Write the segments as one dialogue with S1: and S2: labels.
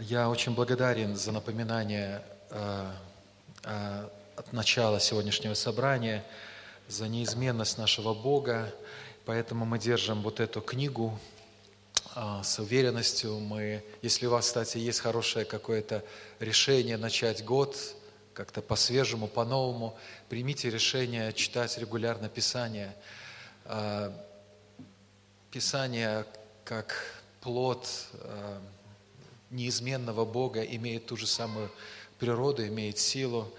S1: Я очень благодарен за напоминание э, от начала сегодняшнего собрания, за неизменность нашего Бога. Поэтому мы держим вот эту книгу э, с уверенностью. Мы, если у вас, кстати, есть хорошее какое-то решение начать год как-то по-свежему, по-новому, примите решение читать регулярно Писание. Э, Писание как плод неизменного Бога имеет ту же самую природу, имеет силу.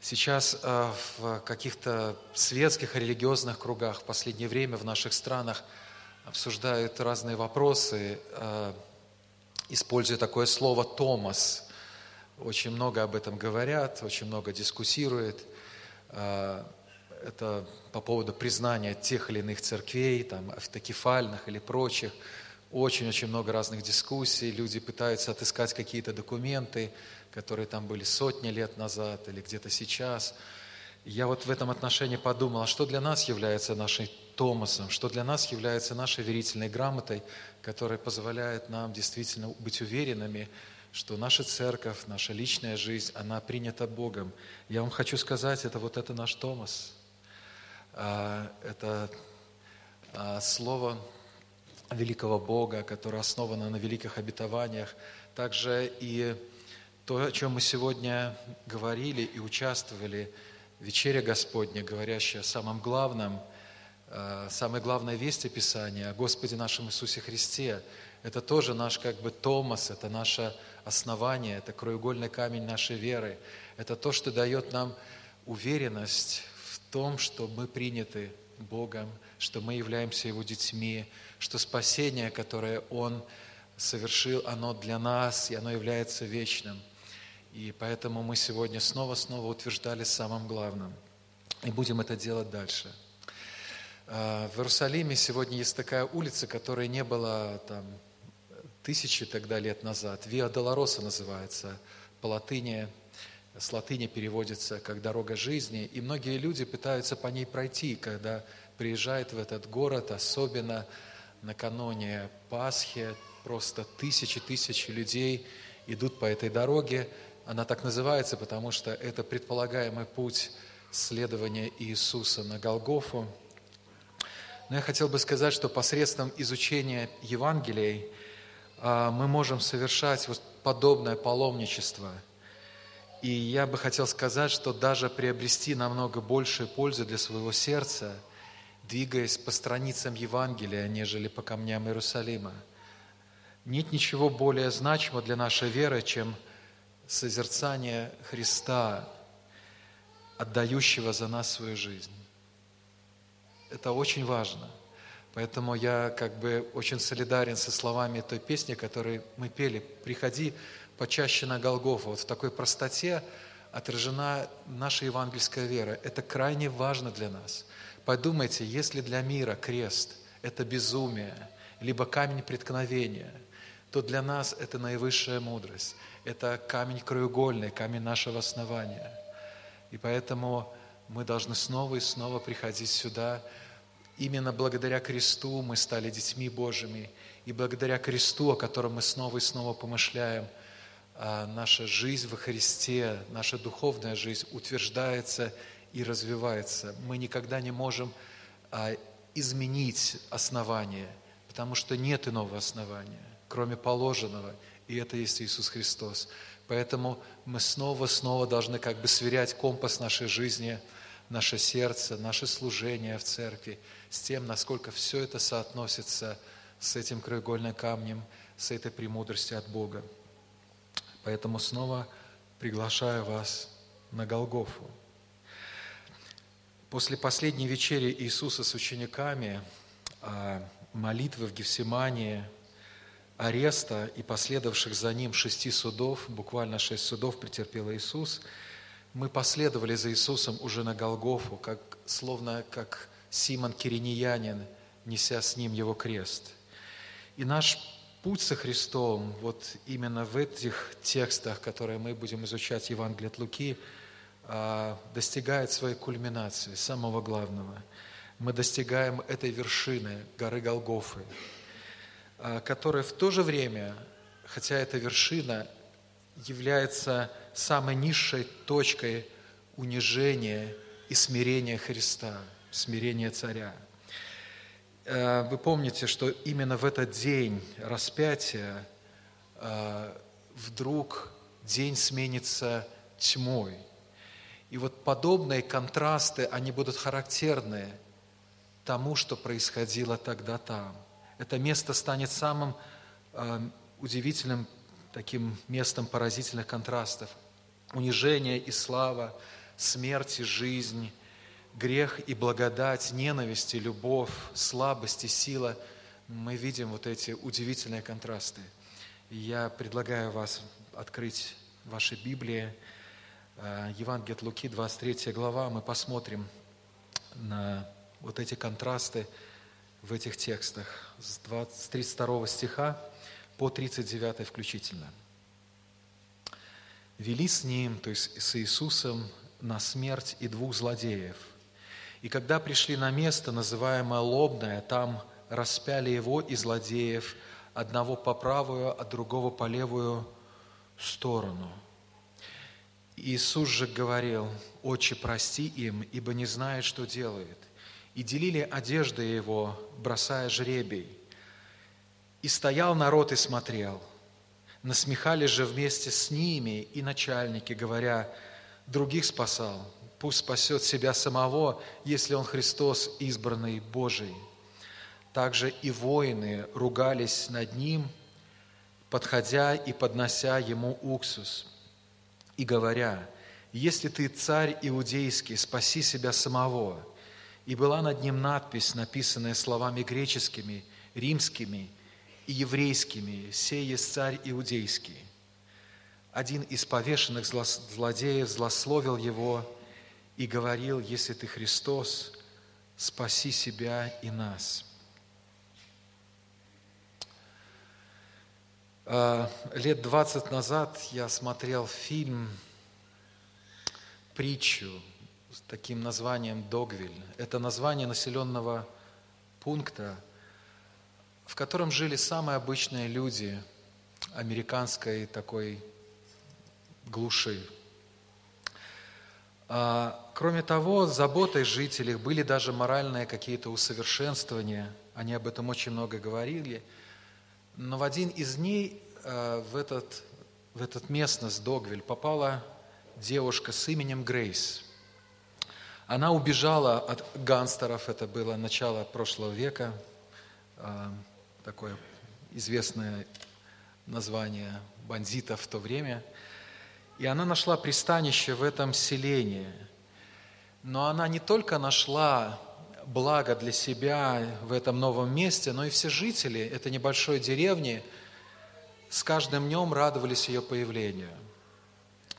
S1: Сейчас э, в каких-то светских религиозных кругах в последнее время в наших странах обсуждают разные вопросы, э, используя такое слово «томас». Очень много об этом говорят, очень много дискуссируют. Э, это по поводу признания тех или иных церквей, там, автокефальных или прочих – очень-очень много разных дискуссий, люди пытаются отыскать какие-то документы, которые там были сотни лет назад или где-то сейчас. Я вот в этом отношении подумал, а что для нас является нашей Томасом, что для нас является нашей верительной грамотой, которая позволяет нам действительно быть уверенными, что наша церковь, наша личная жизнь, она принята Богом. Я вам хочу сказать, это вот это наш Томас. А, это а, слово великого Бога, которая основана на великих обетованиях. Также и то, о чем мы сегодня говорили и участвовали, вечеря Господня, говорящая о самом главном, э, самой главной вести Писания, о Господе нашем Иисусе Христе. Это тоже наш как бы Томас, это наше основание, это краеугольный камень нашей веры. Это то, что дает нам уверенность в том, что мы приняты Богом, что мы являемся Его детьми, что спасение, которое Он совершил, оно для нас, и оно является вечным. И поэтому мы сегодня снова-снова утверждали самым главным. И будем это делать дальше. А, в Иерусалиме сегодня есть такая улица, которой не было там тысячи тогда лет назад. Виа Долороса называется, по латыни, с латыни переводится как «дорога жизни». И многие люди пытаются по ней пройти, когда приезжают в этот город, особенно накануне Пасхи просто тысячи-тысячи людей идут по этой дороге. Она так называется, потому что это предполагаемый путь следования Иисуса на Голгофу. Но я хотел бы сказать, что посредством изучения Евангелий а, мы можем совершать вот подобное паломничество. И я бы хотел сказать, что даже приобрести намного большую пользу для своего сердца – двигаясь по страницам Евангелия, нежели по камням Иерусалима. Нет ничего более значимого для нашей веры, чем созерцание Христа, отдающего за нас свою жизнь. Это очень важно. Поэтому я как бы очень солидарен со словами той песни, которую мы пели. «Приходи почаще на Голгофу». Вот в такой простоте отражена наша евангельская вера. Это крайне важно для нас – Подумайте, если для мира крест – это безумие, либо камень преткновения, то для нас это наивысшая мудрость. Это камень краеугольный, камень нашего основания. И поэтому мы должны снова и снова приходить сюда. Именно благодаря кресту мы стали детьми Божьими. И благодаря кресту, о котором мы снова и снова помышляем, а, наша жизнь во Христе, наша духовная жизнь утверждается и развивается. Мы никогда не можем а, изменить основание, потому что нет иного основания, кроме положенного, и это есть Иисус Христос. Поэтому мы снова-снова должны как бы сверять компас нашей жизни, наше сердце, наше служение в церкви с тем, насколько все это соотносится с этим краеугольным камнем, с этой премудростью от Бога. Поэтому снова приглашаю вас на Голгофу. После последней вечери Иисуса с учениками, а, молитвы в Гефсимании, ареста и последовавших за ним шести судов, буквально шесть судов претерпел Иисус, мы последовали за Иисусом уже на Голгофу, как, словно как Симон Кириньянин, неся с ним его крест. И наш путь со Христом, вот именно в этих текстах, которые мы будем изучать Евангелие от Луки – достигает своей кульминации, самого главного. Мы достигаем этой вершины горы Голгофы, а, которая в то же время, хотя эта вершина, является самой низшей точкой унижения и смирения Христа, смирения Царя. Э, вы помните, что именно в этот день распятия вдруг день сменится тьмой. И вот подобные контрасты, они будут характерны тому, что происходило тогда там. Это место станет самым э, удивительным таким местом поразительных контрастов. Унижение и слава, смерть и жизнь, грех и благодать, ненависть и любовь, слабость и сила. Мы видим вот эти удивительные контрасты. И я предлагаю вас открыть ваши Библии. Э, Евангелие от Луки, 23 глава. Мы посмотрим на вот эти контрасты в этих текстах с 32 стиха по 39 включительно. «Вели с ним, то есть с Иисусом, на смерть и двух злодеев. И когда пришли на место, называемое Лобное, там распяли его и злодеев, одного по правую, а другого по левую сторону. Иисус же говорил, «Отче, прости им, ибо не знают, что делают». И делили одежды его, бросая жребий. И стоял народ и смотрел. Насмехались же вместе с ними и начальники, говоря, других спасал, пусть спасет себя самого, если он Христос, избранный Божий. Также и воины ругались над ним, подходя и поднося ему уксус, и говоря, «Если ты царь иудейский, спаси себя самого». И была над ним надпись, написанная словами греческими, римскими и еврейскими «Сей есть царь иудейский». Один из повешенных злодеев злословил его и говорил, «Если ты Христос, спаси себя и нас». Лет 20 назад я смотрел фильм, притчу с таким названием Догвиль. Это название населенного пункта – в котором жили самые обычные люди американской такой глуши. А, кроме того, заботой жителей были даже моральные какие-то усовершенствования. Они об этом очень много говорили. Но в один из дней а, в, этот, в этот местность Догвиль попала девушка с именем Грейс. Она убежала от гангстеров, это было начало прошлого века, а, такое известное название бандитов в то время. И она нашла пристанище в этом селении. Но она не только нашла благо для себя в этом новом месте, но и все жители этой небольшой деревни с каждым днем радовались ее появлению.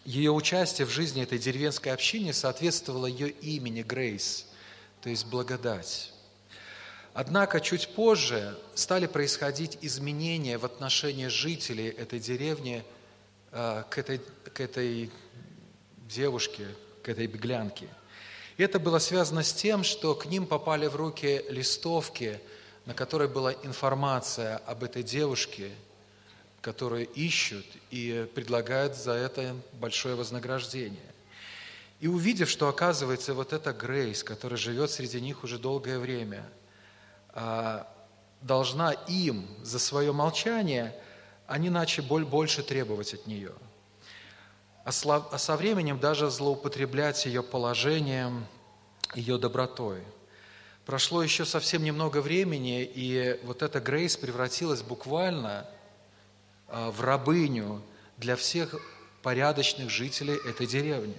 S1: Ее участие в жизни этой деревенской общины соответствовало ее имени Грейс, то есть благодать. Однако чуть позже стали происходить изменения в отношении жителей этой деревни э, к этой, к этой девушке, к этой беглянке. Это было связано с тем, что к ним попали в руки листовки, на которой была информация об этой девушке, которую ищут и предлагают за это большое вознаграждение. И увидев, что оказывается вот эта Грейс, которая живет среди них уже долгое время – а, должна им за свое молчание, они начали больше требовать от нее. А со временем даже злоупотреблять ее положением, ее добротой. Прошло еще совсем немного времени, и вот эта Грейс превратилась буквально а, в рабыню для всех порядочных жителей этой деревни.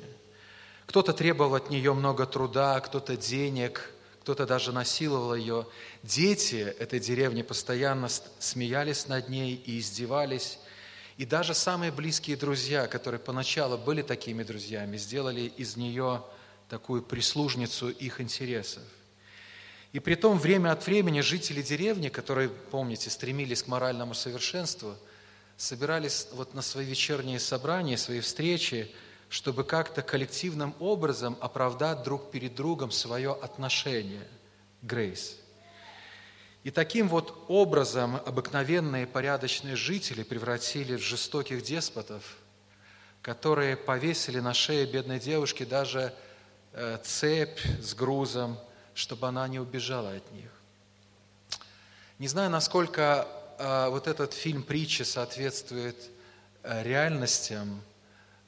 S1: Кто-то требовал от нее много труда, кто-то денег, кто-то даже насиловал ее. Дети этой деревни постоянно смеялись над ней и издевались. И даже самые близкие друзья, которые поначалу были такими друзьями, сделали из нее такую прислужницу их интересов. И при том время от времени жители деревни, которые, помните, стремились к моральному совершенству, собирались вот на свои вечерние собрания, свои встречи, чтобы как-то коллективным образом оправдать друг перед другом свое отношение, грейс. И таким вот образом обыкновенные порядочные жители превратили в жестоких деспотов которые повесили на шее бедной девушки даже э, цепь с грузом, чтобы она не убежала от них. Не знаю, насколько э, вот этот фильм притчи соответствует э, реальностям,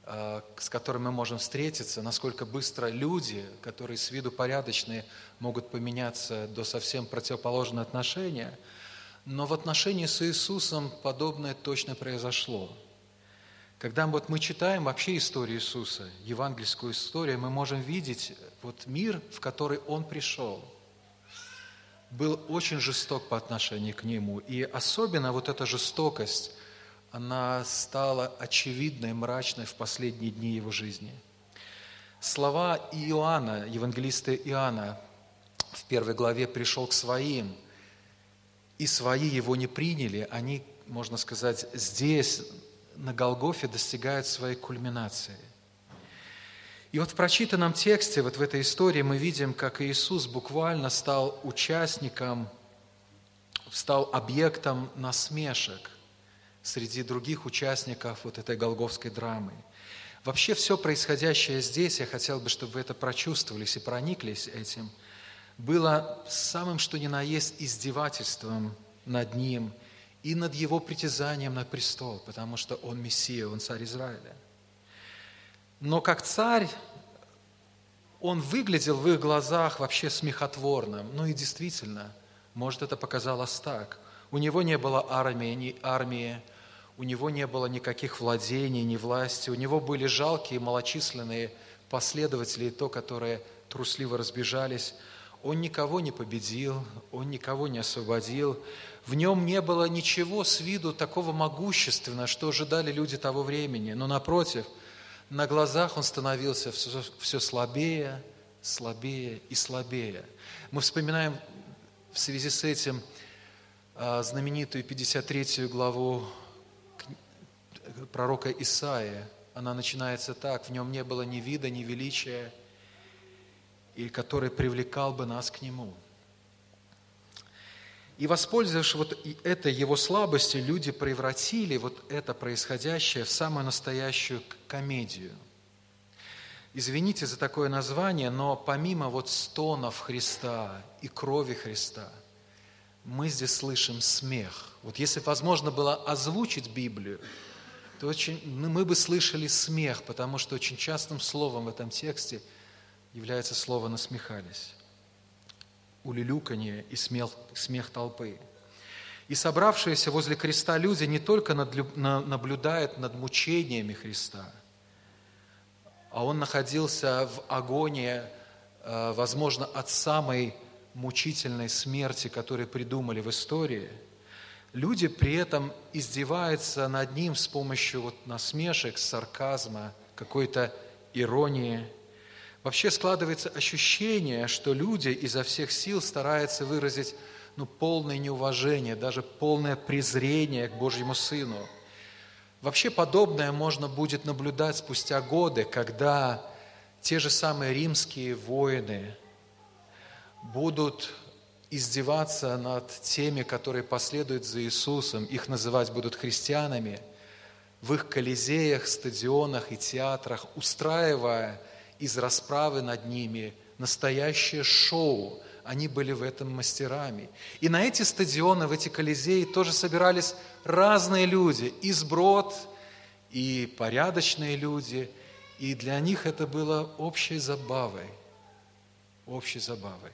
S1: с которыми мы можем встретиться, насколько быстро люди, которые с виду порядочные, могут поменяться до совсем противоположного отношения. Но в отношении с Иисусом подобное точно произошло. Когда вот мы читаем вообще историю Иисуса, евангельскую историю, мы можем видеть вот мир, в который Он пришел – был очень жесток по отношению к нему. И особенно вот эта жестокость, она стала очевидной, мрачной в последние дни его жизни. Слова Иоанна, евангелиста Иоанна, в первой главе «пришел к своим», и свои его не приняли, они, можно сказать, здесь, на Голгофе, достигают своей кульминации – и вот в прочитанном тексте, вот в этой истории мы видим, как Иисус буквально стал участником, стал объектом насмешек среди других участников вот этой голговской драмы. Вообще все происходящее здесь, я хотел бы, чтобы вы это прочувствовались и прониклись этим, было самым что ни на есть издевательством над Ним и над Его притязанием на престол, потому что Он Мессия, Он царь Израиля. Но как царь, он выглядел в их глазах вообще смехотворным. Ну и действительно, может, это показалось так. У него не было армии, ни армии, у него не было никаких владений, ни власти, у него были жалкие, малочисленные последователи, то, которые трусливо разбежались. Он никого не победил, он никого не освободил. В нем не было ничего с виду такого могущественного, что ожидали люди того времени. Но напротив – на глазах он становился все, все слабее, слабее и слабее. Мы вспоминаем в связи с этим а, знаменитую 53 главу пророка Исаия. Она начинается так, в нем не было ни вида, ни величия, и который привлекал бы нас к нему – и воспользовавшись вот этой его слабостью, люди превратили вот это происходящее в самую настоящую комедию. Извините за такое название, но помимо вот стонов Христа и крови Христа, мы здесь слышим смех. Вот если возможно было озвучить Библию, то очень, ну, мы бы слышали смех, потому что очень частым словом в этом тексте является слово «насмехались» улюлюканье и смех, смех толпы. И собравшиеся возле креста люди не только наблюдают над мучениями Христа, а он находился в агонии, э, возможно, от самой мучительной смерти, которую придумали в истории. Люди при этом издеваются над ним с помощью вот насмешек, сарказма, какой-то иронии – Вообще складывается ощущение, что люди изо всех сил стараются выразить ну, полное неуважение, даже полное презрение к Божьему Сыну. Вообще подобное можно будет наблюдать спустя годы, когда те же самые римские воины будут издеваться над теми, которые последуют за Иисусом, их называть будут христианами, в их колизеях, стадионах и театрах, устраивая – из расправы над ними настоящее шоу. Они были в этом мастерами. И на эти стадионы, в эти колизеи тоже собирались разные люди, и сброд, и порядочные люди. И для них это было общей забавой. Общей забавой.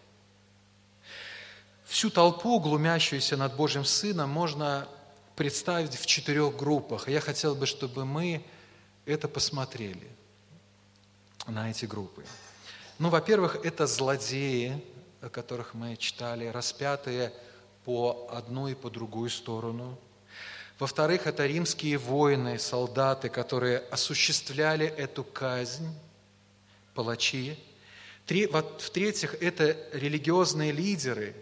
S1: Всю толпу, глумящуюся над Божьим Сыном, можно представить в четырех группах. И я хотел бы, чтобы мы это посмотрели – на эти группы. Ну, во-первых, это злодеи, о которых мы читали, распятые по одну и по другую сторону. Во-вторых, это римские воины, солдаты, которые осуществляли эту казнь, палачи. В-третьих, это религиозные лидеры,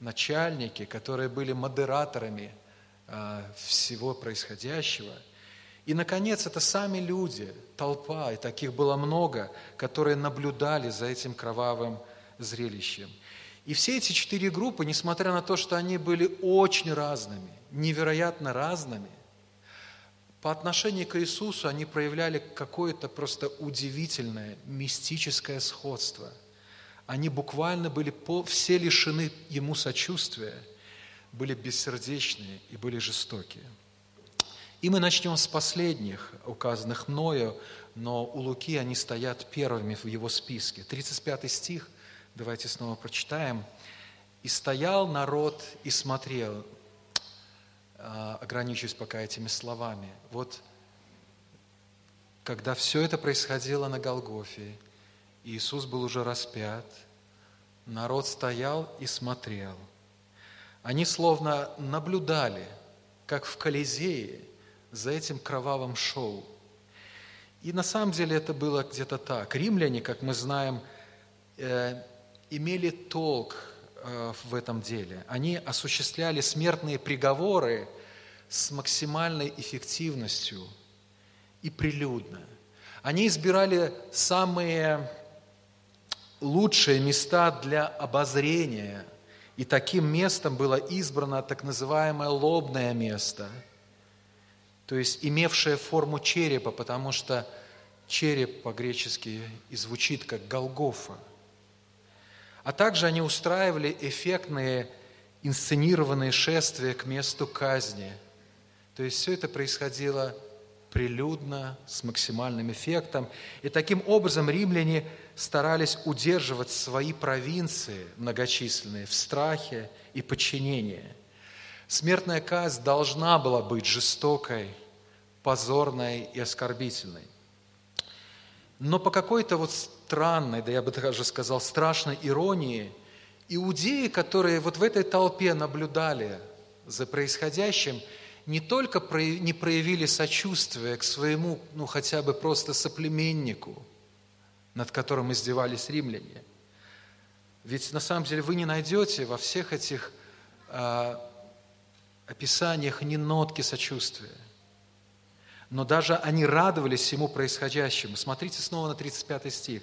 S1: начальники, которые были модераторами а, всего происходящего – и, наконец, это сами люди, толпа, и таких было много, которые наблюдали за этим кровавым зрелищем. И все эти четыре группы, несмотря на то, что они были очень разными, невероятно разными, По отношению к Иисусу они проявляли какое-то просто удивительное, мистическое сходство. Они буквально были по, все лишены Ему сочувствия, были бессердечные и были жестокие. И мы начнем с последних, указанных мною, но у Луки они стоят первыми в его списке. 35 стих, давайте снова прочитаем. «И стоял народ и смотрел, а, ограничусь пока этими словами. Вот когда все это происходило на Голгофе, Иисус был уже распят, народ стоял и смотрел. Они словно наблюдали, как в Колизее, за этим кровавым шоу. И на самом деле это было где-то так. Римляне, как мы знаем, э, имели толк Э, в этом деле. Они осуществляли смертные приговоры с максимальной эффективностью и прилюдно. Они избирали самые лучшие места для обозрения, и таким местом было избрано так называемое лобное место, то есть имевшее форму черепа, потому что череп по-гречески и звучит как Голгофа – а также они устраивали эффектные инсценированные шествия к месту казни. То есть все это происходило прилюдно, с максимальным эффектом. И таким образом римляне старались удерживать свои провинции многочисленные в страхе и подчинении. Смертная казнь должна была быть жестокой, позорной и оскорбительной. Но по какой-то вот странной, да я бы даже сказал, страшной иронии, иудеи, которые вот в этой толпе наблюдали за происходящим, не только не проявили сочувствия к своему, ну хотя бы просто соплеменнику, над которым издевались римляне. Ведь на самом деле вы не найдете во всех этих э, описаниях ни нотки сочувствия но даже они радовались всему происходящему. Смотрите снова на 35 стих,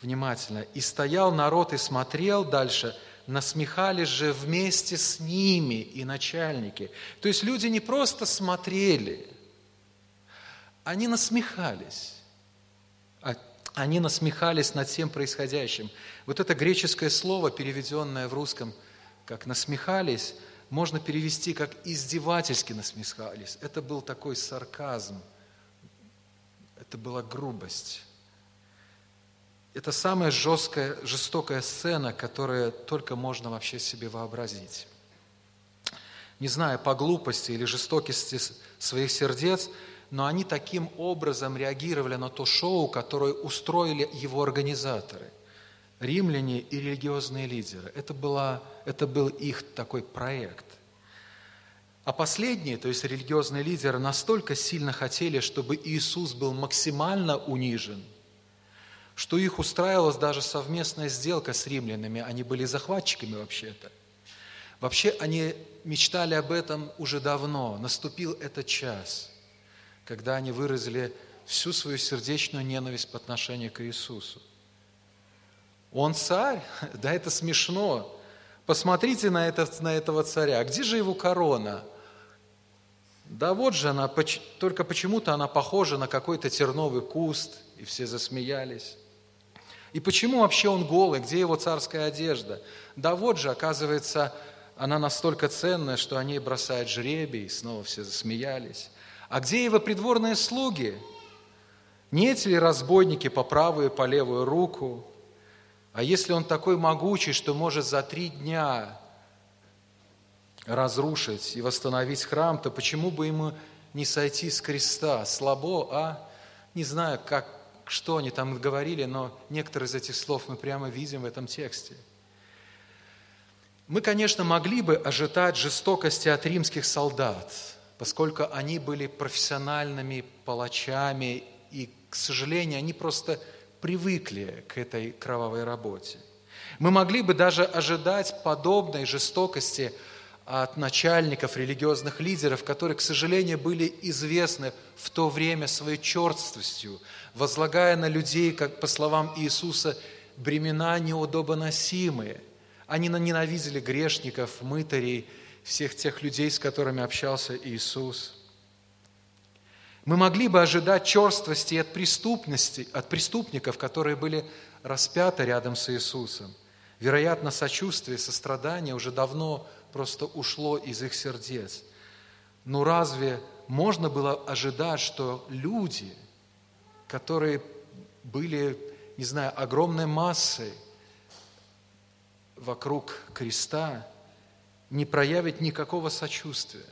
S1: внимательно. «И стоял народ и смотрел дальше, насмехались же вместе с ними и начальники». То есть люди не просто смотрели, они насмехались. Они насмехались над всем происходящим. Вот это греческое слово, переведенное в русском как «насмехались», можно перевести как издевательски насмехались. Это был такой сарказм, это была грубость. Это самая жесткая, жестокая сцена, которую только можно вообще себе вообразить. Не знаю, по глупости или жестокости своих сердец, но они таким образом реагировали на то шоу, которое устроили его организаторы – римляне и религиозные лидеры. Это, была, это был их такой проект. А последние, то есть религиозные лидеры, настолько сильно хотели, чтобы Иисус был максимально унижен, что их устраивалась даже совместная сделка с римлянами. Они были захватчиками вообще-то. Вообще они мечтали об этом уже давно. Наступил этот час, когда они выразили всю свою сердечную ненависть по отношению к Иисусу. Он царь? Да это смешно. Посмотрите на, это, на этого царя. Где же его корона? Да вот же она, только почему-то она похожа на какой-то терновый куст, и все засмеялись. И почему вообще он голый? Где его царская одежда? Да вот же, оказывается, она настолько ценная, что о ней бросают жребий, снова все засмеялись. А где его придворные слуги? Нет ли разбойники по правую и по левую руку? А если он такой могучий, что может за три дня разрушить и восстановить храм, то почему бы ему не сойти с креста? Слабо, а? Не знаю, как, что они там говорили, но некоторые из этих слов мы прямо видим в этом тексте. Мы, конечно, могли бы ожидать жестокости от римских солдат, поскольку они были профессиональными палачами, и, к сожалению, они просто привыкли к этой кровавой работе. Мы могли бы даже ожидать подобной жестокости от начальников, религиозных лидеров, которые, к сожалению, были известны в то время своей черствостью, возлагая на людей, как по словам Иисуса, бремена неудобоносимые. Они ненавидели грешников, мытарей, всех тех людей, с которыми общался Иисус. Мы могли бы ожидать черствости от преступности, от преступников, которые были распяты рядом с Иисусом. Вероятно, сочувствие, сострадание уже давно просто ушло из их сердец. Но разве можно было ожидать, что люди, которые были, не знаю, огромной массой вокруг креста, не проявят никакого сочувствия?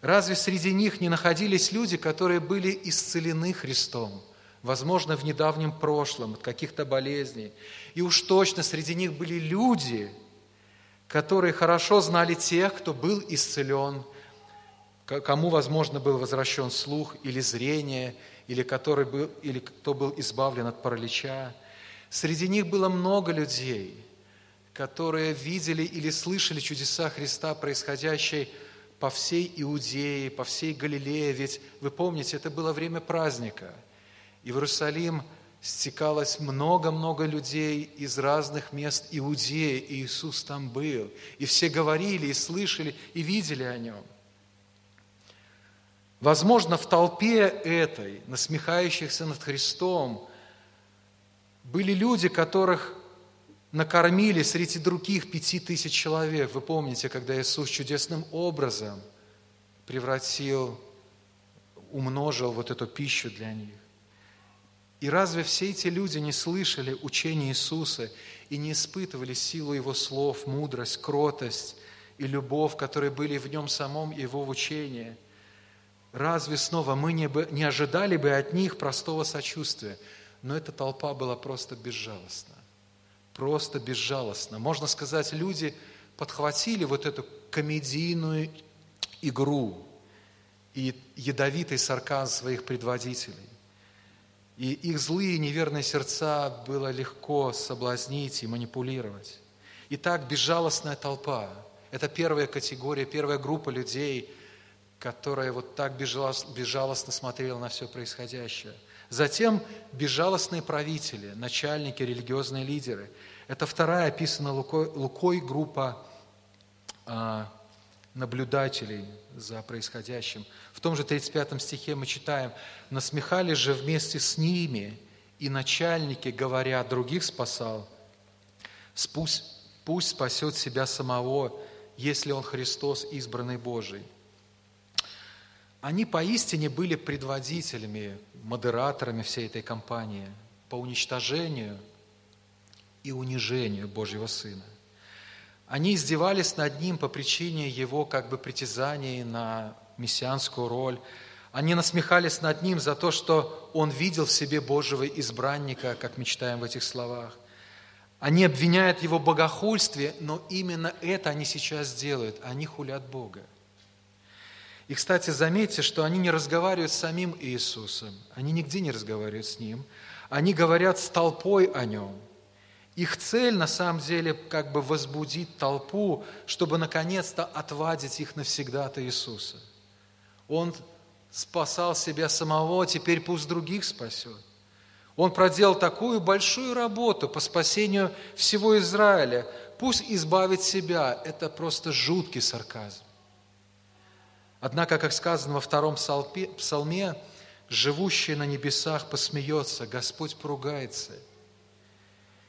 S1: Разве среди них не находились люди, которые были исцелены Христом, возможно, в недавнем прошлом, от каких-то болезней? И уж точно среди них были люди, которые хорошо знали тех, кто был исцелен, кому, возможно, был возвращен слух или зрение, или, который был, или кто был избавлен от паралича. Среди них было много людей, которые видели или слышали чудеса Христа, происходящие по всей Иудее, по всей Галилее, ведь вы помните, это было время праздника. И в Иерусалим стекалось много-много людей из разных мест Иудеи, и Иисус там был. И все говорили, и слышали, и видели о Нем. Возможно, в толпе этой, насмехающихся над Христом, были люди, которых накормили среди других пяти тысяч человек. Вы помните, когда Иисус чудесным образом превратил, умножил вот эту пищу для них. И разве все эти люди не слышали учения Иисуса и не испытывали силу Его слов, мудрость, кротость и любовь, которые были в Нем самом и Его учении? Разве снова мы не, бы, не ожидали бы от них простого сочувствия? Но эта толпа была просто безжалостна просто безжалостно. Можно сказать, люди подхватили вот эту комедийную игру и ядовитый сарказм своих предводителей. И их злые неверные сердца было легко соблазнить и манипулировать. Итак, безжалостная толпа – это первая категория, первая группа людей, которая вот так безжалостно смотрела на все происходящее – Затем безжалостные правители, начальники, религиозные лидеры. Это вторая описана Лукой, Лукой группа а, наблюдателей за происходящим. В том же 35 стихе мы читаем, «Насмехались же вместе с ними, и начальники, говоря, других спасал, пусть, пусть спасет себя самого, если он Христос, избранный Божий». Они поистине были предводителями, модераторами всей этой кампании по уничтожению и унижению Божьего Сына. Они издевались над Ним по причине Его как бы притязаний на мессианскую роль. Они насмехались над Ним за то, что Он видел в себе Божьего избранника, как мы читаем в этих словах. Они обвиняют Его в богохульстве, но именно это они сейчас делают. Они хулят Бога. И, кстати, заметьте, что они не разговаривают с самим Иисусом, они нигде не разговаривают с Ним, они говорят с толпой о Нем. Их цель, на самом деле, как бы возбудить толпу, чтобы наконец-то отвадить их навсегда от Иисуса. Он спасал себя самого, теперь пусть других спасет. Он проделал такую большую работу по спасению всего Израиля. Пусть избавит себя. Это просто жуткий сарказм. Однако, как сказано во втором псалме, живущий на небесах посмеется, Господь поругается.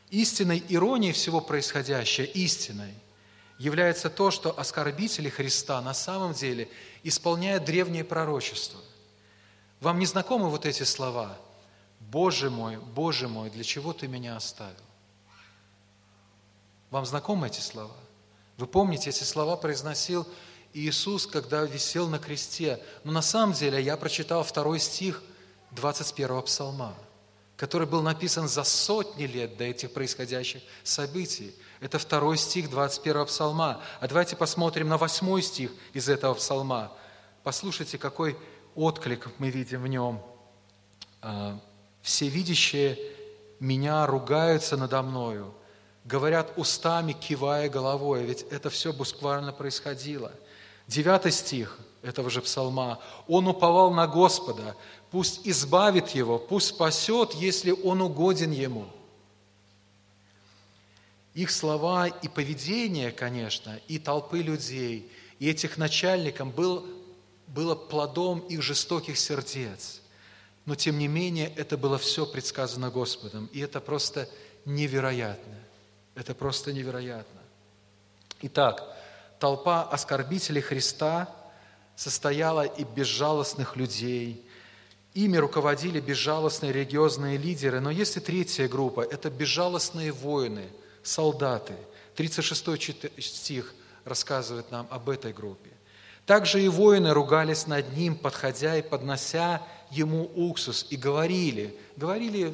S1: Истинной иронией всего происходящего, истиной, является то, что оскорбители Христа на самом деле исполняют древнее пророчество. Вам не знакомы вот эти слова? «Боже мой, Боже мой, для чего Ты меня оставил?» Вам знакомы эти слова? Вы помните, эти слова произносил Иисус, когда висел на кресте. Но на самом деле я прочитал второй стих 21 псалма, который был написан за сотни лет до этих происходящих событий. Это второй стих 21 псалма. А давайте посмотрим на восьмой стих из этого псалма. Послушайте, какой отклик мы видим в нем. «А, «Все видящие меня ругаются надо мною, говорят устами, кивая головой». Ведь это все буквально происходило – Девятый стих этого же псалма. «Он уповал на Господа, пусть избавит его, пусть спасет, если он угоден ему». Их слова и поведение, конечно, и толпы людей, и этих начальников был было плодом их жестоких сердец. Но тем не менее, это было все предсказано Господом. И это просто невероятно. Это просто невероятно. Итак, толпа оскорбителей Христа состояла и безжалостных людей. Ими руководили безжалостные религиозные лидеры. Но есть и третья группа – это безжалостные воины, солдаты. 36 стих рассказывает нам об этой группе. Также и воины ругались над ним, подходя и поднося ему уксус, и говорили, говорили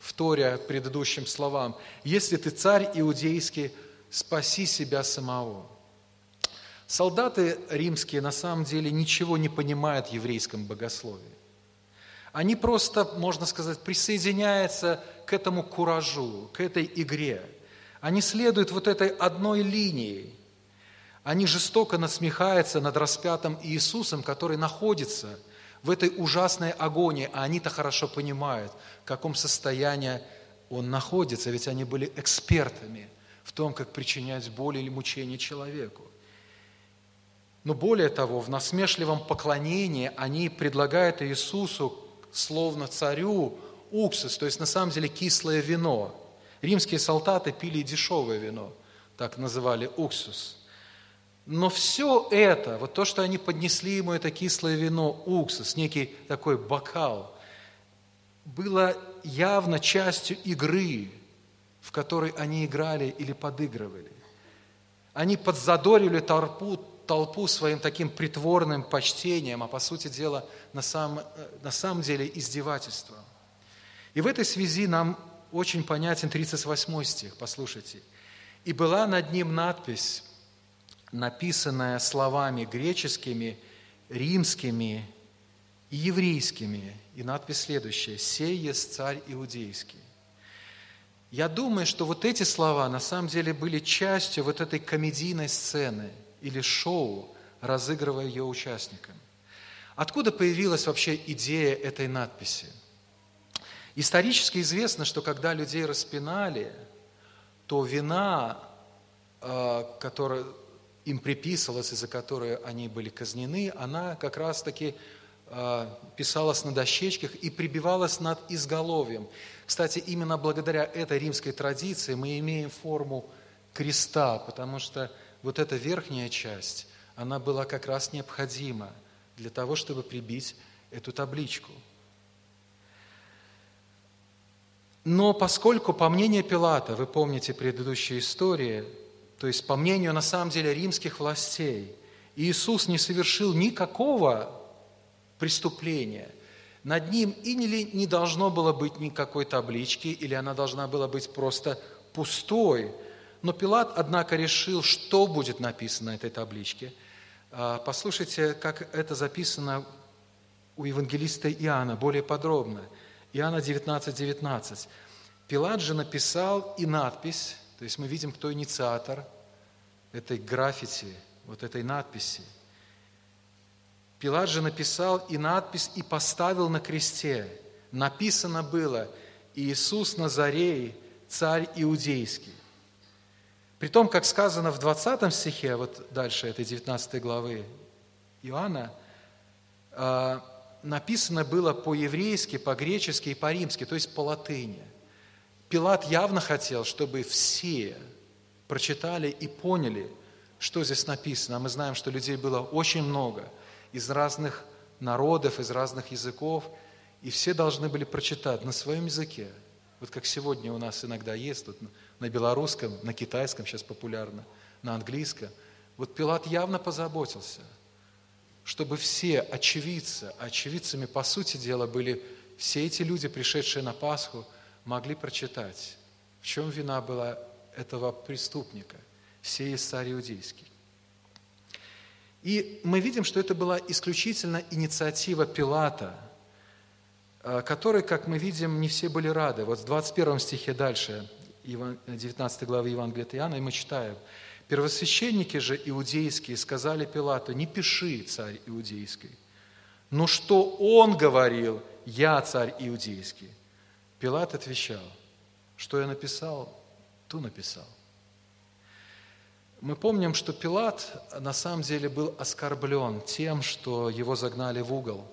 S1: вторя предыдущим словам, «Если ты царь иудейский, спаси себя самого». Солдаты римские на самом деле ничего не понимают в еврейском богословии. Они просто, можно сказать, присоединяются к этому куражу, к этой игре. Они следуют вот этой одной линии. Они жестоко насмехаются над распятым Иисусом, который находится – в этой ужасной агонии, а они-то хорошо понимают, в каком состоянии он находится, ведь они были экспертами в том, как причинять боль или мучение человеку. Но более того, в насмешливом поклонении они предлагают Иисусу, словно царю, уксус, то есть на самом деле кислое вино. Римские солдаты пили дешевое вино, так называли уксус – но все это, вот то, что они поднесли ему это кислое вино, уксус, некий такой бокал, было явно частью игры, в которой они играли или подыгрывали. Они подзадорили толпу, толпу своим таким притворным почтением, а по сути дела на самом, на самом деле издевательством. И в этой связи нам очень понятен 38 стих, послушайте. «И была над ним надпись написанное словами греческими, римскими и еврейскими. И надпись следующая «Сей есть царь иудейский». Я думаю, что вот эти слова на самом деле были частью вот этой комедийной сцены или шоу, разыгрывая ее участникам. Откуда появилась вообще идея этой надписи? Исторически известно, что когда людей распинали, то вина, э, которая, им приписывалась, из-за которой они были казнены, она как раз-таки э, писалась на дощечках и прибивалась над изголовьем. Кстати, именно благодаря этой римской традиции мы имеем форму креста, потому что вот эта верхняя часть, она была как раз необходима для того, чтобы прибить эту табличку. Но поскольку, по мнению Пилата, вы помните предыдущие истории, то есть, по мнению, на самом деле, римских властей, Иисус не совершил никакого преступления. Над ним и не, не должно было быть никакой таблички, или она должна была быть просто пустой. Но Пилат, однако, решил, что будет написано на этой табличке. А, послушайте, как это записано у евангелиста Иоанна, более подробно. Иоанна 19, 19. Пилат же написал и надпись, то есть мы видим, кто инициатор этой граффити, вот этой надписи. Пилат же написал и надпись, и поставил на кресте. Написано было «Иисус Назарей, царь иудейский». При том, как сказано в 20 стихе, вот дальше этой 19 главы Иоанна, а, написано было по-еврейски, по-гречески и по-римски, то есть по латыни. Пилат явно хотел, чтобы все прочитали и поняли, что здесь написано. А мы знаем, что людей было очень много из разных народов, из разных языков, и все должны были прочитать на своем языке. Вот как сегодня у нас иногда есть, тут на белорусском, на китайском сейчас популярно, на английском. Вот Пилат явно позаботился, чтобы все очевидцы, а очевидцами, по сути дела, были все эти люди, пришедшие на Пасху – могли прочитать, в чем вина была этого преступника, сей царь иудейский. И мы видим, что это была исключительно инициатива Пилата, э, который, как мы видим, не все были рады. Вот в 21 стихе дальше, 19 главы Евангелия от Иоанна, и мы читаем, «Первосвященники же иудейские сказали Пилату, не пиши, царь иудейский, но что он говорил, я царь иудейский. Пилат отвечал, что я написал, ту написал. Мы помним, что Пилат на самом деле был оскорблен тем, что его загнали в угол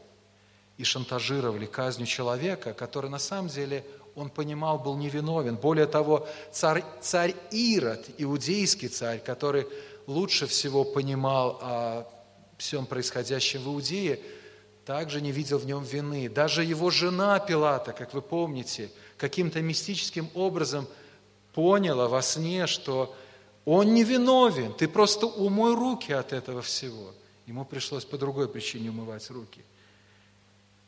S1: и шантажировали казнью человека, который на самом деле, он понимал, был невиновен. Более того, царь, царь Ирод, иудейский царь, который лучше всего понимал о всем происходящем в Иудее, также не видел в нем вины. Даже его жена Пилата, как вы помните, каким-то мистическим образом поняла во сне, что он не виновен, ты просто умой руки от этого всего. Ему пришлось по другой причине умывать руки.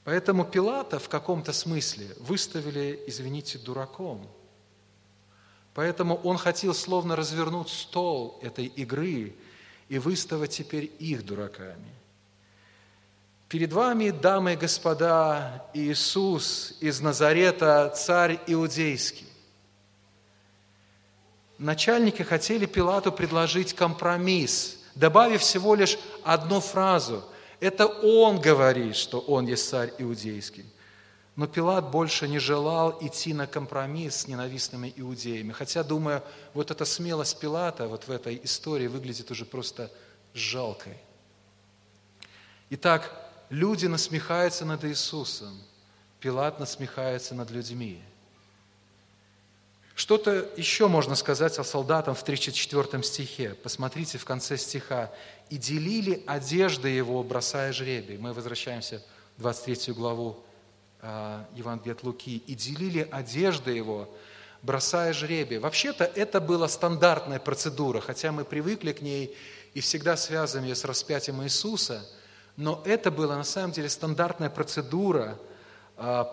S1: Поэтому Пилата в каком-то смысле выставили, извините, дураком. Поэтому он хотел словно развернуть стол этой игры и выставить теперь их дураками. Перед вами, дамы и господа, Иисус из Назарета, царь иудейский. Начальники хотели Пилату предложить компромисс, добавив всего лишь одну фразу. Это он говорит, что он есть царь иудейский. Но Пилат больше не желал идти на компромисс с ненавистными иудеями. Хотя, думаю, вот эта смелость Пилата вот в этой истории выглядит уже просто жалкой. Итак, люди насмехаются над Иисусом, Пилат насмехается над людьми. Что-то еще можно сказать о солдатам в 34 стихе. Посмотрите в конце стиха. «И делили одежды его, бросая жребий». Мы возвращаемся в 23 главу э, Евангелия от Луки. «И делили одежды его, бросая жребий». Вообще-то это была стандартная процедура, хотя мы привыкли к ней и всегда связываем ее с распятием Иисуса, но это была на самом деле стандартная процедура –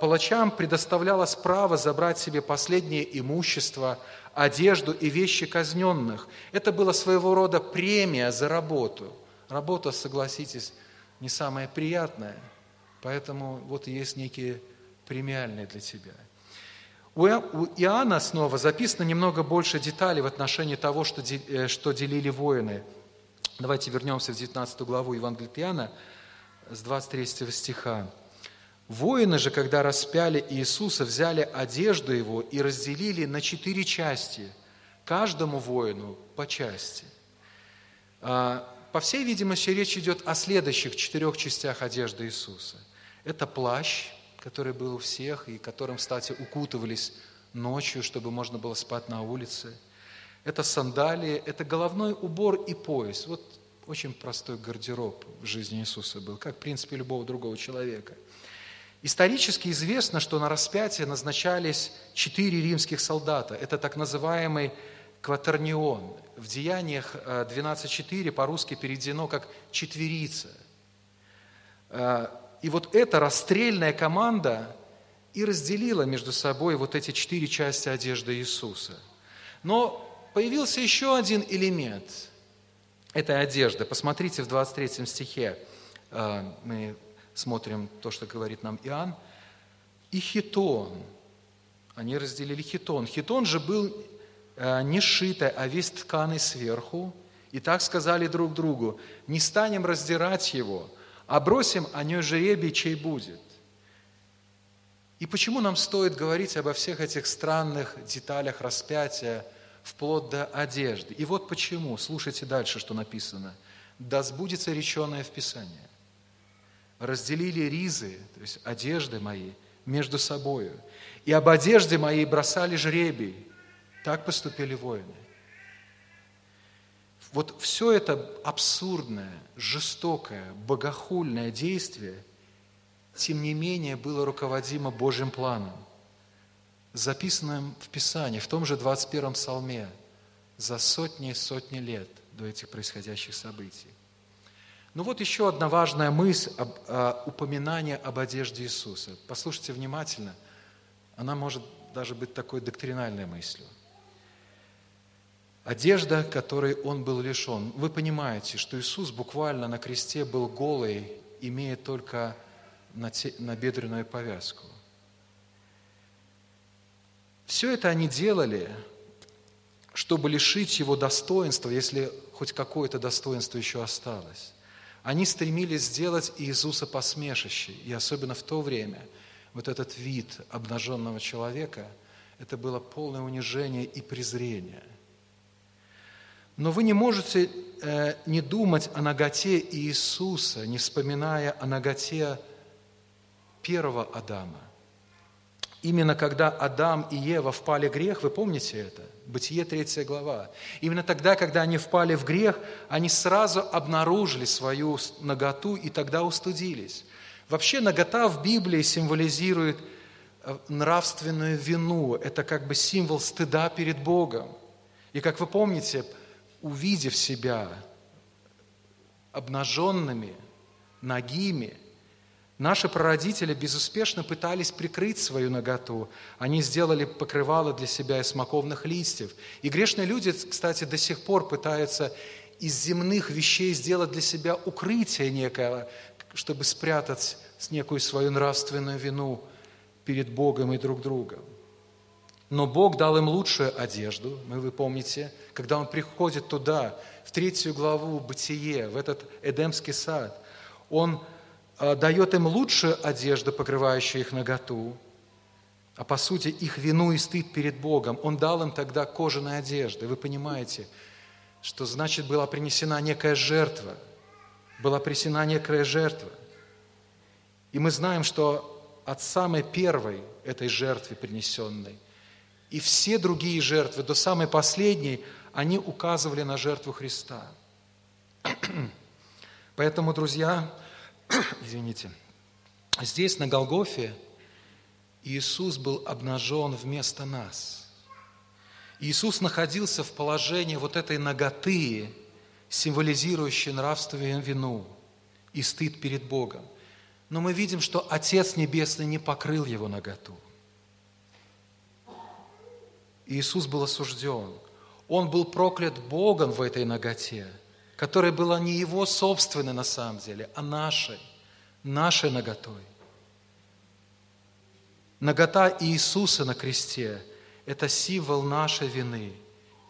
S1: палачам предоставлялось право забрать себе последнее имущество, одежду и вещи казненных. Это было своего рода премия за работу. Работа, согласитесь, не самая приятная, поэтому вот есть некие премиальные для тебя. У Иоанна снова записано немного больше деталей в отношении того, что, э, что делили воины. Давайте вернемся в 19 главу Евангелия Иоанна с 23 стиха. Воины же, когда распяли Иисуса, взяли одежду его и разделили на четыре части, каждому воину по части. А, по всей видимости, речь идет о следующих четырех частях одежды Иисуса. Это плащ, который был у всех, и которым, кстати, укутывались ночью, чтобы можно было спать на улице. Это сандалии, это головной убор и пояс. Вот очень простой гардероб в жизни Иисуса был, как, в принципе, любого другого человека – Исторически известно, что на распятие назначались четыре римских солдата. Это так называемый кватернион. В Деяниях 12.4 э, по-русски переведено как «четверица». Э, и вот эта расстрельная команда и разделила между собой вот эти четыре части одежды Иисуса. Но появился еще один элемент этой одежды. Посмотрите в 23 стихе. Э, мы смотрим то, что говорит нам Иоанн, и хитон. Они разделили хитон. Хитон же был э, не сшитый, а весь тканый сверху. И так сказали друг другу, не станем раздирать его, а бросим о ней жребий, чей будет. И почему нам стоит говорить обо всех этих странных деталях распятия, вплоть до одежды? И вот почему. Слушайте дальше, что написано. «Да сбудется реченное в Писании» разделили ризы, то есть одежды мои, между собою. И об одежде моей бросали жребий. Так поступили воины. Вот все это абсурдное, жестокое, богохульное действие, тем не менее, было руководимо Божьим планом, записанным в Писании, в том же 21-м псалме, за сотни и сотни лет до этих происходящих событий. Ну вот еще одна важная мысль, об, а, упоминание об одежде Иисуса. Послушайте внимательно, она может даже быть такой доктринальной мыслью. Одежда, которой он был лишен. Вы понимаете, что Иисус буквально на кресте был голый, имея только на набедренную повязку. Все это они делали, чтобы лишить его достоинства, если хоть какое-то достоинство еще осталось. Они стремились сделать Иисуса посмешище. И особенно в то время вот этот вид обнаженного человека, это было полное унижение и презрение. Но вы не можете э, не думать о ноготе Иисуса, не вспоминая о ноготе первого Адама. Именно когда Адам и Ева впали в грех, вы помните это? Бытие 3 глава. Именно тогда, когда они впали в грех, они сразу обнаружили свою наготу и тогда устудились. Вообще нагота в Библии символизирует э, нравственную вину. Это как бы символ стыда перед Богом. И как вы помните, увидев себя обнаженными, нагими, наши прародители безуспешно пытались прикрыть свою наготу. Они сделали покрывало для себя из смоковных листьев. И грешные люди, кстати, до сих пор пытаются из земных вещей сделать для себя укрытие некое, чтобы спрятать некую свою нравственную вину перед Богом и друг другом. Но Бог дал им лучшую одежду, мы вы помните, когда Он приходит туда, в третью главу Бытие, в этот Эдемский сад, Он дает им лучшую одежду, покрывающую их наготу, а по сути их вину и стыд перед Богом. Он дал им тогда кожаные одежды. Вы понимаете, что значит была принесена некая жертва, была принесена некая жертва. И мы знаем, что от самой первой этой жертвы принесенной – и все другие жертвы, до самой последней, они указывали на жертву Христа. Поэтому, друзья, извините, здесь, на Голгофе, Иисус был обнажен вместо нас. Иисус находился в положении вот этой ноготы, символизирующей нравственную вину и стыд перед Богом. Но мы видим, что Отец Небесный не покрыл его наготу – Иисус был осужден. Он был проклят Богом в этой ноготе, которая была не его собственной на самом деле, а нашей, нашей ноготой. Нагота Иисуса на кресте – это символ нашей вины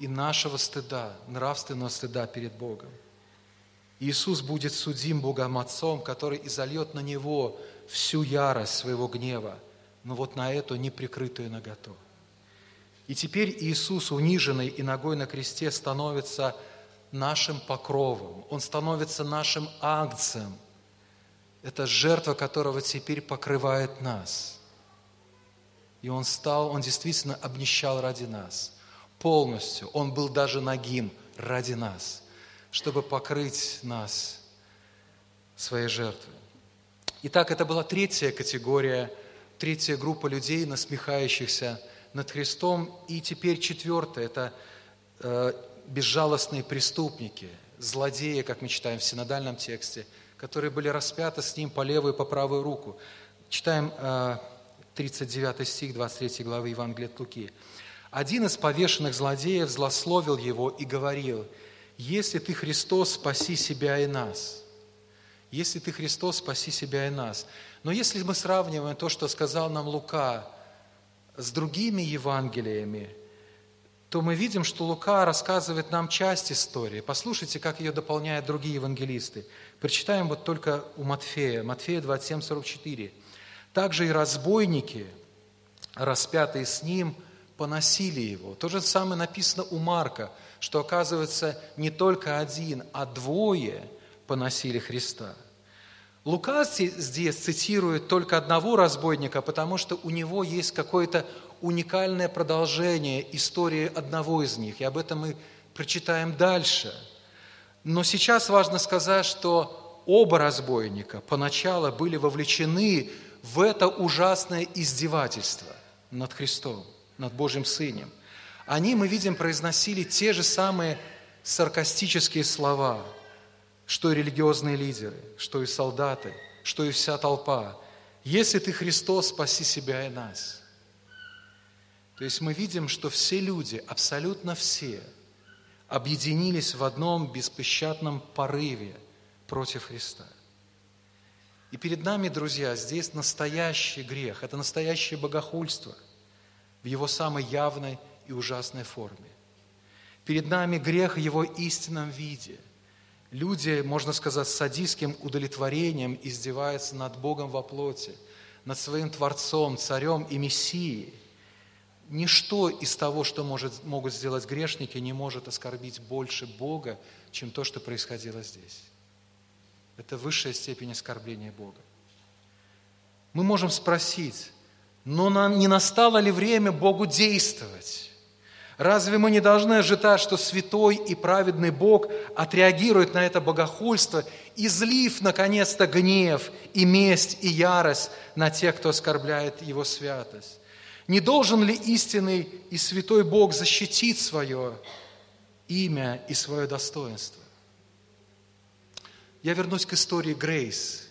S1: и нашего стыда, нравственного стыда перед Богом. Иисус будет судим Богом Отцом, который изольет на Него всю ярость своего гнева, но вот на эту неприкрытую наготу – и теперь Иисус, униженный и ногой на кресте, становится нашим покровом, Он становится нашим акцием. Это жертва, которого теперь покрывает нас. И Он стал, Он действительно обнищал ради нас. Полностью. Он был даже нагим ради нас, чтобы покрыть нас своей жертвой. Итак, это была третья категория, третья группа людей, насмехающихся над Христом. И теперь четвертое – это э, безжалостные преступники, злодеи, как мы читаем в синодальном тексте, которые были распяты с Ним по левую и по правую руку. Читаем э, 39 стих 23 главы Евангелия от Луки. «Один из повешенных злодеев злословил его и говорил, «Если ты Христос, спаси себя и нас». Если ты Христос, спаси себя и нас. Но если мы сравниваем то, что сказал нам Лука, с другими Евангелиями, то мы видим, что Лука рассказывает нам часть истории. Послушайте, как ее дополняют другие евангелисты. Прочитаем вот только у Матфея, Матфея 27, 44. «Также и разбойники, распятые с ним, поносили его». То же самое написано у Марка, что, оказывается, не только один, а двое поносили Христа – Лука здесь цитирует только одного разбойника, потому что у него есть какое-то уникальное продолжение истории одного из них, и об этом мы прочитаем дальше. Но сейчас важно сказать, что оба разбойника поначалу были вовлечены в это ужасное издевательство над Христом, над Божьим Сыном. Они, мы видим, произносили те же самые саркастические слова – что и религиозные лидеры, что и солдаты, что и вся толпа. Если ты Христос, спаси себя и нас. То есть мы видим, что все люди, абсолютно все, объединились в одном беспощадном порыве против Христа. И перед нами, друзья, здесь настоящий грех, это настоящее богохульство в его самой явной и ужасной форме. Перед нами грех в его истинном виде – Люди, можно сказать, с садистским удовлетворением издеваются над Богом во плоти, над своим Творцом, Царем и Мессией. Ничто из того, что может, могут сделать грешники, не может оскорбить больше Бога, чем то, что происходило здесь. Это высшая степень оскорбления Бога. Мы можем спросить, но не настало ли время Богу действовать? Разве мы не должны ожидать, что святой и праведный Бог отреагирует на это богохульство, излив, наконец-то, гнев и месть и ярость на тех, кто оскорбляет Его святость? Не должен ли истинный и святой Бог защитить свое имя и свое достоинство? Я вернусь к истории Грейс,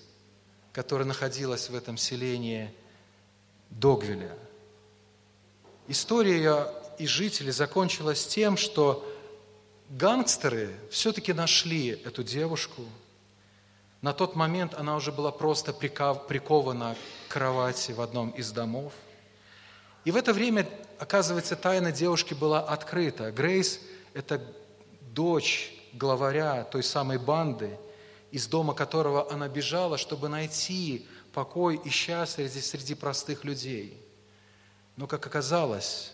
S1: которая находилась в этом селении Догвиля. История и жителей закончилась тем, что гангстеры все-таки нашли эту девушку. На тот момент она уже была просто прикована к кровати в одном из домов – и в это время, оказывается, тайна девушки была открыта. Грейс – это дочь главаря той самой банды, из дома которого она бежала, чтобы найти покой и счастье среди простых людей. Но, как оказалось,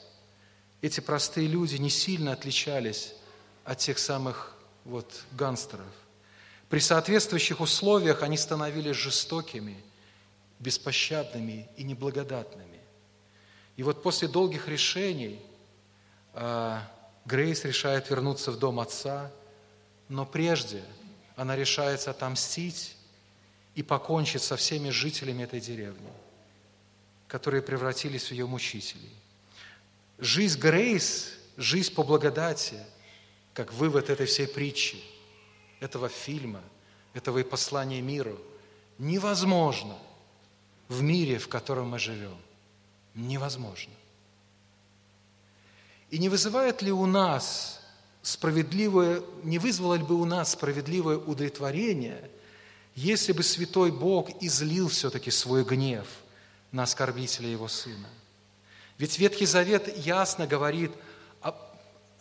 S1: эти простые люди не сильно отличались от тех самых вот гангстеров. При соответствующих условиях они становились жестокими, беспощадными и неблагодатными. И вот после долгих решений а, Грейс решает вернуться в дом отца, но прежде она решается отомстить и покончить со всеми жителями этой деревни, которые превратились в ее мучителей. Жизнь Грейс, жизнь по благодати, как вывод этой всей притчи, этого фильма, этого и послания миру, невозможно в мире, в котором мы живем – невозможно. И не вызывает ли у нас справедливое, не вызвало ли бы у нас справедливое удовлетворение, если бы Святой Бог излил все-таки свой гнев на оскорбителя Его Сына? Ведь Ветхий Завет ясно говорит о,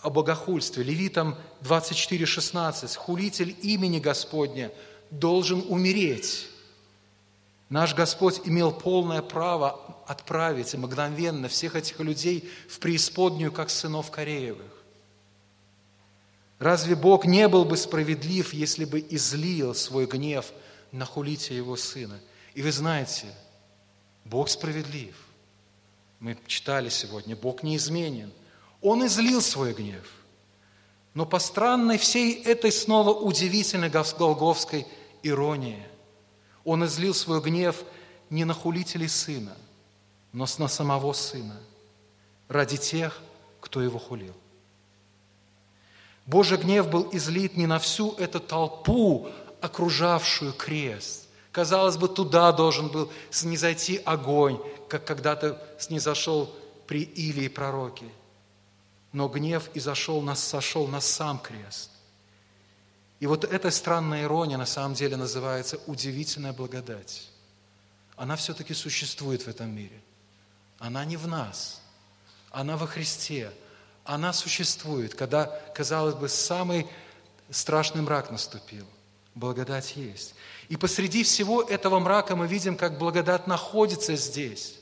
S1: о богохульстве. Левитам 24:16. «Хулитель имени Господня должен умереть». Наш Господь имел полное право отправить мгновенно всех этих людей в преисподнюю, как сынов Кореевых. Разве Бог не был бы справедлив, если бы излил свой гнев на хулите Его Сына? И вы знаете, Бог справедлив. Мы читали сегодня, Бог неизменен. Он излил свой гнев. Но по странной всей этой снова удивительной голговской иронии – он излил свой гнев не на хулителей сына, но на самого сына, ради тех, кто его хулил. Божий гнев был излит не на всю эту толпу, окружавшую крест. Казалось бы, туда должен был снизойти огонь, как когда-то снизошел при Илии пророке. Но гнев изошел, нас, сошел на сам крест. И вот эта странная ирония на самом деле называется удивительная благодать. Она все-таки существует в этом мире. Она не в нас, она во Христе. Она существует, когда, казалось бы, самый страшный мрак наступил. Благодать есть. И посреди всего этого мрака мы видим, как благодать находится здесь.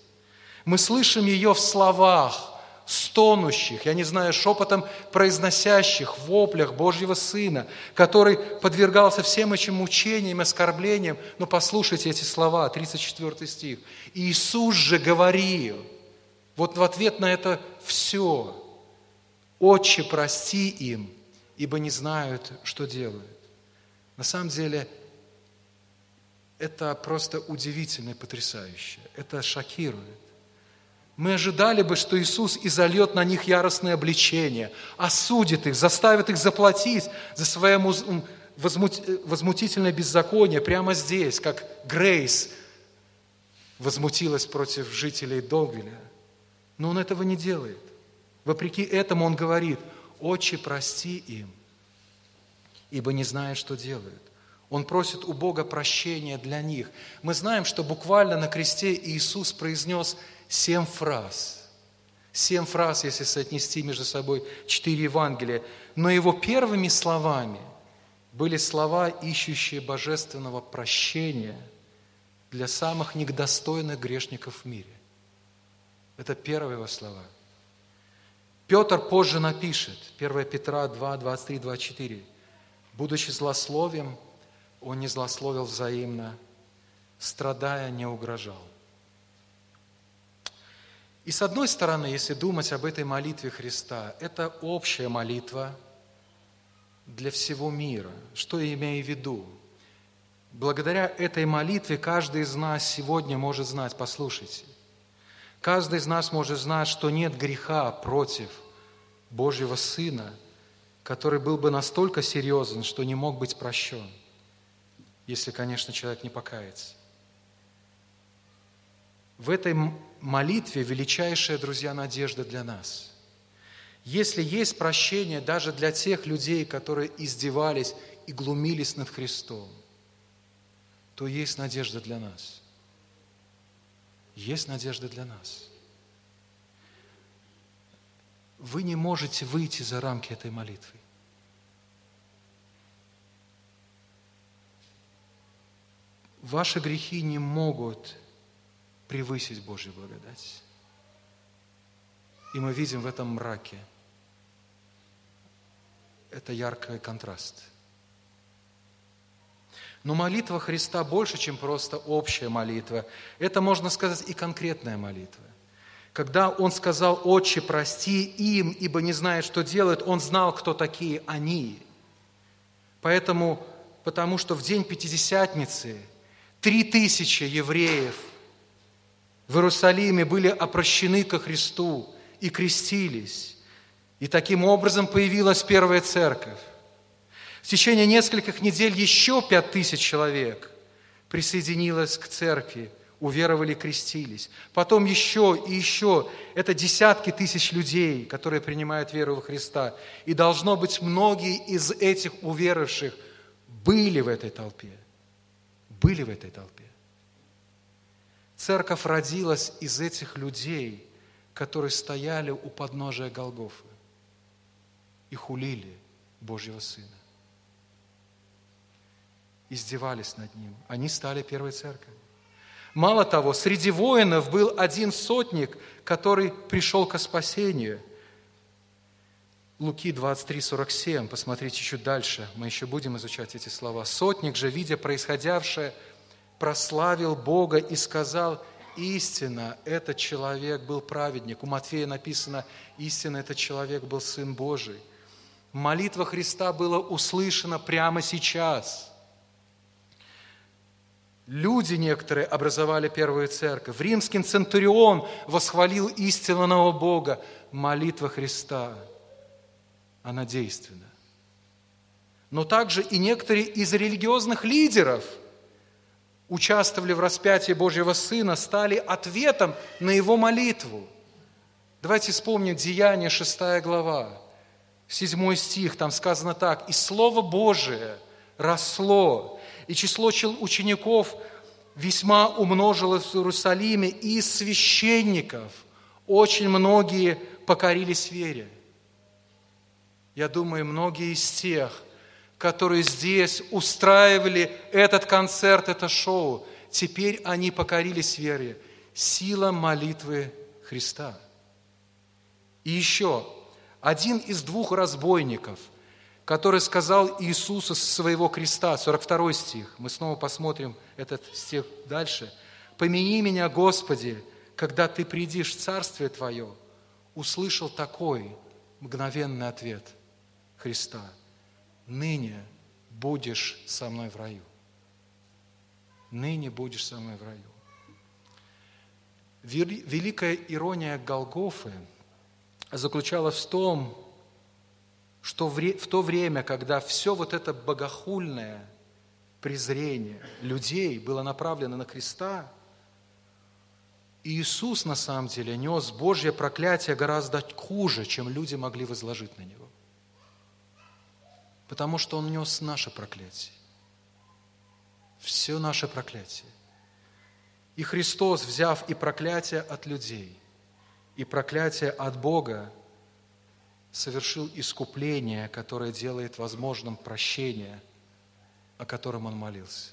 S1: Мы слышим ее в словах, стонущих, я не знаю, шепотом произносящих, воплях Божьего Сына, который подвергался всем этим мучениям, оскорблениям. Но послушайте эти слова, 34 стих. Иисус же говорил, вот в ответ на это все, «Отче, прости им, ибо не знают, что делают». На самом деле, это просто удивительно и потрясающе. Это шокирует. Мы ожидали бы, что Иисус изольет на них яростное обличение, осудит их, заставит их заплатить за свое возмутительное беззаконие прямо здесь, как Грейс возмутилась против жителей Догвиля. Но он этого не делает. Вопреки этому он говорит, «Отче, прости им, ибо не знают, что делают». Он просит у Бога прощения для них. Мы знаем, что буквально на кресте Иисус произнес семь фраз. Семь фраз, если соотнести между собой четыре Евангелия. Но его первыми словами были слова, ищущие божественного прощения для самых недостойных грешников в мире. Это первые его слова. Петр позже напишет, 1 Петра 2, 23, 24, «Будучи злословием, он не злословил взаимно, страдая, не угрожал». И с одной стороны, если думать об этой молитве Христа, это общая молитва для всего мира. Что я имею в виду? Благодаря этой молитве каждый из нас сегодня может знать, послушайте, каждый из нас может знать, что нет греха против Божьего Сына, который был бы настолько серьезен, что не мог быть прощен, если, конечно, человек не покается. В этой молитве величайшая, друзья, надежда для нас. Если есть прощение даже для тех людей, которые издевались и глумились над Христом, то есть надежда для нас. Есть надежда для нас. Вы не можете выйти за рамки этой молитвы. Ваши грехи не могут превысить Божью благодать. И мы видим в этом мраке. Это яркий контраст. Но молитва Христа больше, чем просто общая молитва. Это, можно сказать, и конкретная молитва. Когда Он сказал, «Отче, прости им, ибо не знают, что делают», Он знал, кто такие они. Поэтому, потому что в день Пятидесятницы три тысячи евреев – в Иерусалиме были опрощены ко Христу и крестились. И таким образом появилась первая церковь. В течение нескольких недель еще пять тысяч человек присоединилось к церкви, уверовали, крестились. Потом еще и еще. Это десятки тысяч людей, которые принимают веру во Христа. И должно быть, многие из этих уверовавших были в этой толпе. Были в этой толпе. Церковь родилась из этих людей, которые стояли у подножия Голгофы и хулили Божьего Сына. Издевались над Ним. Они стали первой церковью. Мало того, среди воинов был один сотник, который пришел к спасению. Луки 23, 47, посмотрите чуть дальше, мы еще будем изучать эти слова. Сотник же, видя происходявшее, прославил Бога и сказал, истина, этот человек был праведник. У Матфея написано, истина, этот человек был Сын Божий. Молитва Христа была услышана прямо сейчас. Люди некоторые образовали первую церковь. Римский центурион восхвалил истинного Бога. Молитва Христа, она действенна. Но также и некоторые из религиозных лидеров – участвовали в распятии Божьего Сына, стали ответом на его молитву. Давайте вспомним Деяние, 6 глава, 7 стих, там сказано так, «И Слово Божие росло, и число учеников весьма умножилось в Иерусалиме, и из священников очень многие покорились вере». Я думаю, многие из тех – которые здесь устраивали этот концерт, это шоу, теперь они покорились вере. Сила молитвы Христа. И еще один из двух разбойников, который сказал Иисусу со своего креста, 42 стих, мы снова посмотрим этот стих дальше. «Помяни меня, Господи, когда Ты придешь в Царствие Твое», услышал такой мгновенный ответ Христа – ныне будешь со мной в раю. Ныне будешь со мной в раю. Великая ирония Голгофы заключалась в том, что в то время, когда все вот это богохульное презрение людей было направлено на креста, Иисус на самом деле нес Божье проклятие гораздо хуже, чем люди могли возложить на Него потому что Он нес наше проклятие. Все наше проклятие. И Христос, взяв и проклятие от людей, и проклятие от Бога, совершил искупление, которое делает возможным прощение, о котором Он молился.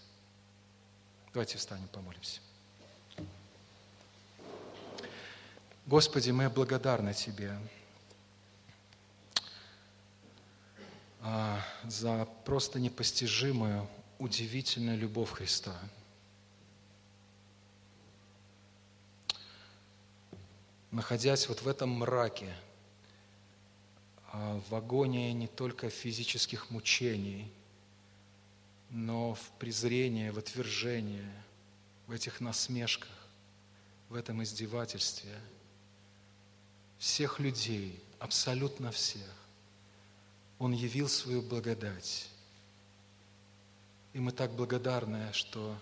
S1: Давайте встанем, помолимся. Господи, мы благодарны Тебе а, за просто непостижимую, удивительную любовь Христа. Находясь вот в этом мраке, а, в агонии не только физических мучений, но в презрении, в отвержении, в этих насмешках, в этом издевательстве всех людей, абсолютно всех, Он явил свою благодать. И мы так благодарны, что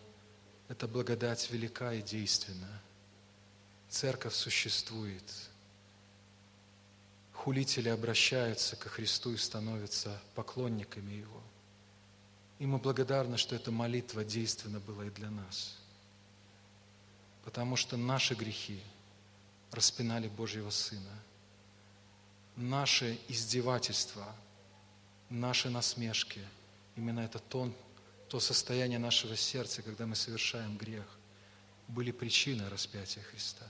S1: эта благодать велика и действенна. Церковь существует. Хулители обращаются ко Христу и становятся поклонниками Его. И мы благодарны, что эта молитва действенна была и для нас. Потому что наши грехи распинали Божьего Сына. Наши издевательства, наши насмешки, именно это то, то состояние нашего сердца, когда мы совершаем грех, были причиной распятия Христа.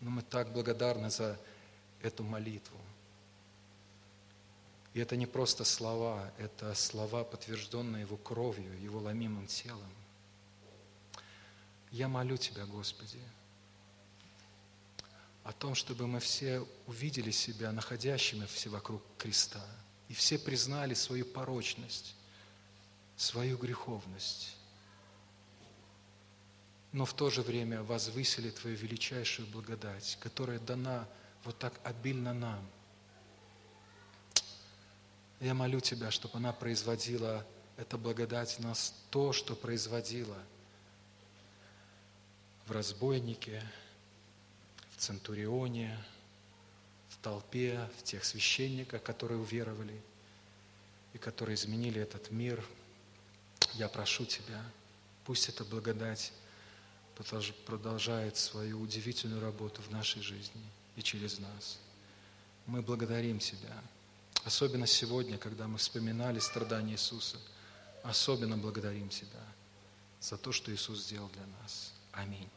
S1: Но мы так благодарны за эту молитву. И это не просто слова, это слова, подтвержденные Его кровью, Его ломимым телом. Я молю Тебя, Господи, о том, чтобы мы все увидели себя находящими все вокруг креста, и все признали свою порочность, свою греховность, но в то же время возвысили Твою величайшую благодать, которая дана вот так обильно нам. Я молю Тебя, чтобы она производила, эта благодать в нас то, что производила – в разбойнике, в центурионе, толпе, в тех священниках, которые уверовали и которые изменили этот мир. Я прошу Тебя, пусть эта благодать продолжает свою удивительную работу в нашей жизни и через нас. Мы благодарим Тебя. Особенно сегодня, когда мы вспоминали страдания Иисуса, особенно благодарим Тебя за то, что Иисус сделал для нас. Аминь.